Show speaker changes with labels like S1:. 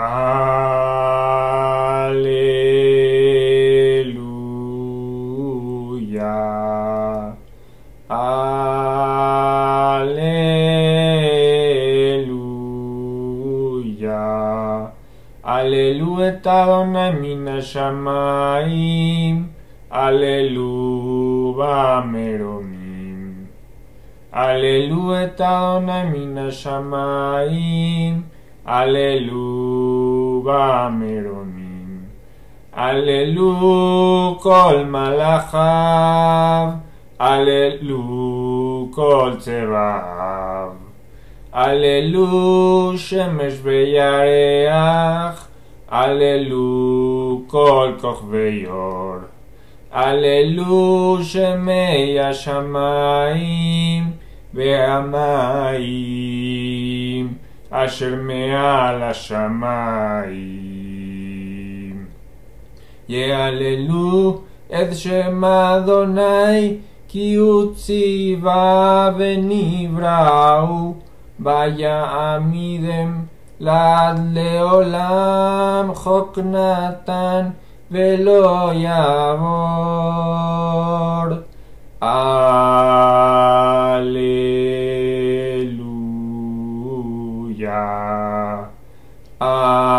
S1: Aleluya. Aleluya. Aleluya Tadona Mina Shamaim. Aleluya Meromim. Aleluya Tadona Mina Shamaim. Aleluya. השמיים, allelu במרומים. allelu כל מלאכיו, allelu כל צבאיו. allelu שמש וירח, allelu כל כוכבי אור. allelu שמי השמיים והמים אשר מעל השמיים. יהללו את שם אדוני כי הוא ציווה ונבראו ויעמידם לעד לעולם חוק נתן ולא יעבור. aleluya. Aleluya.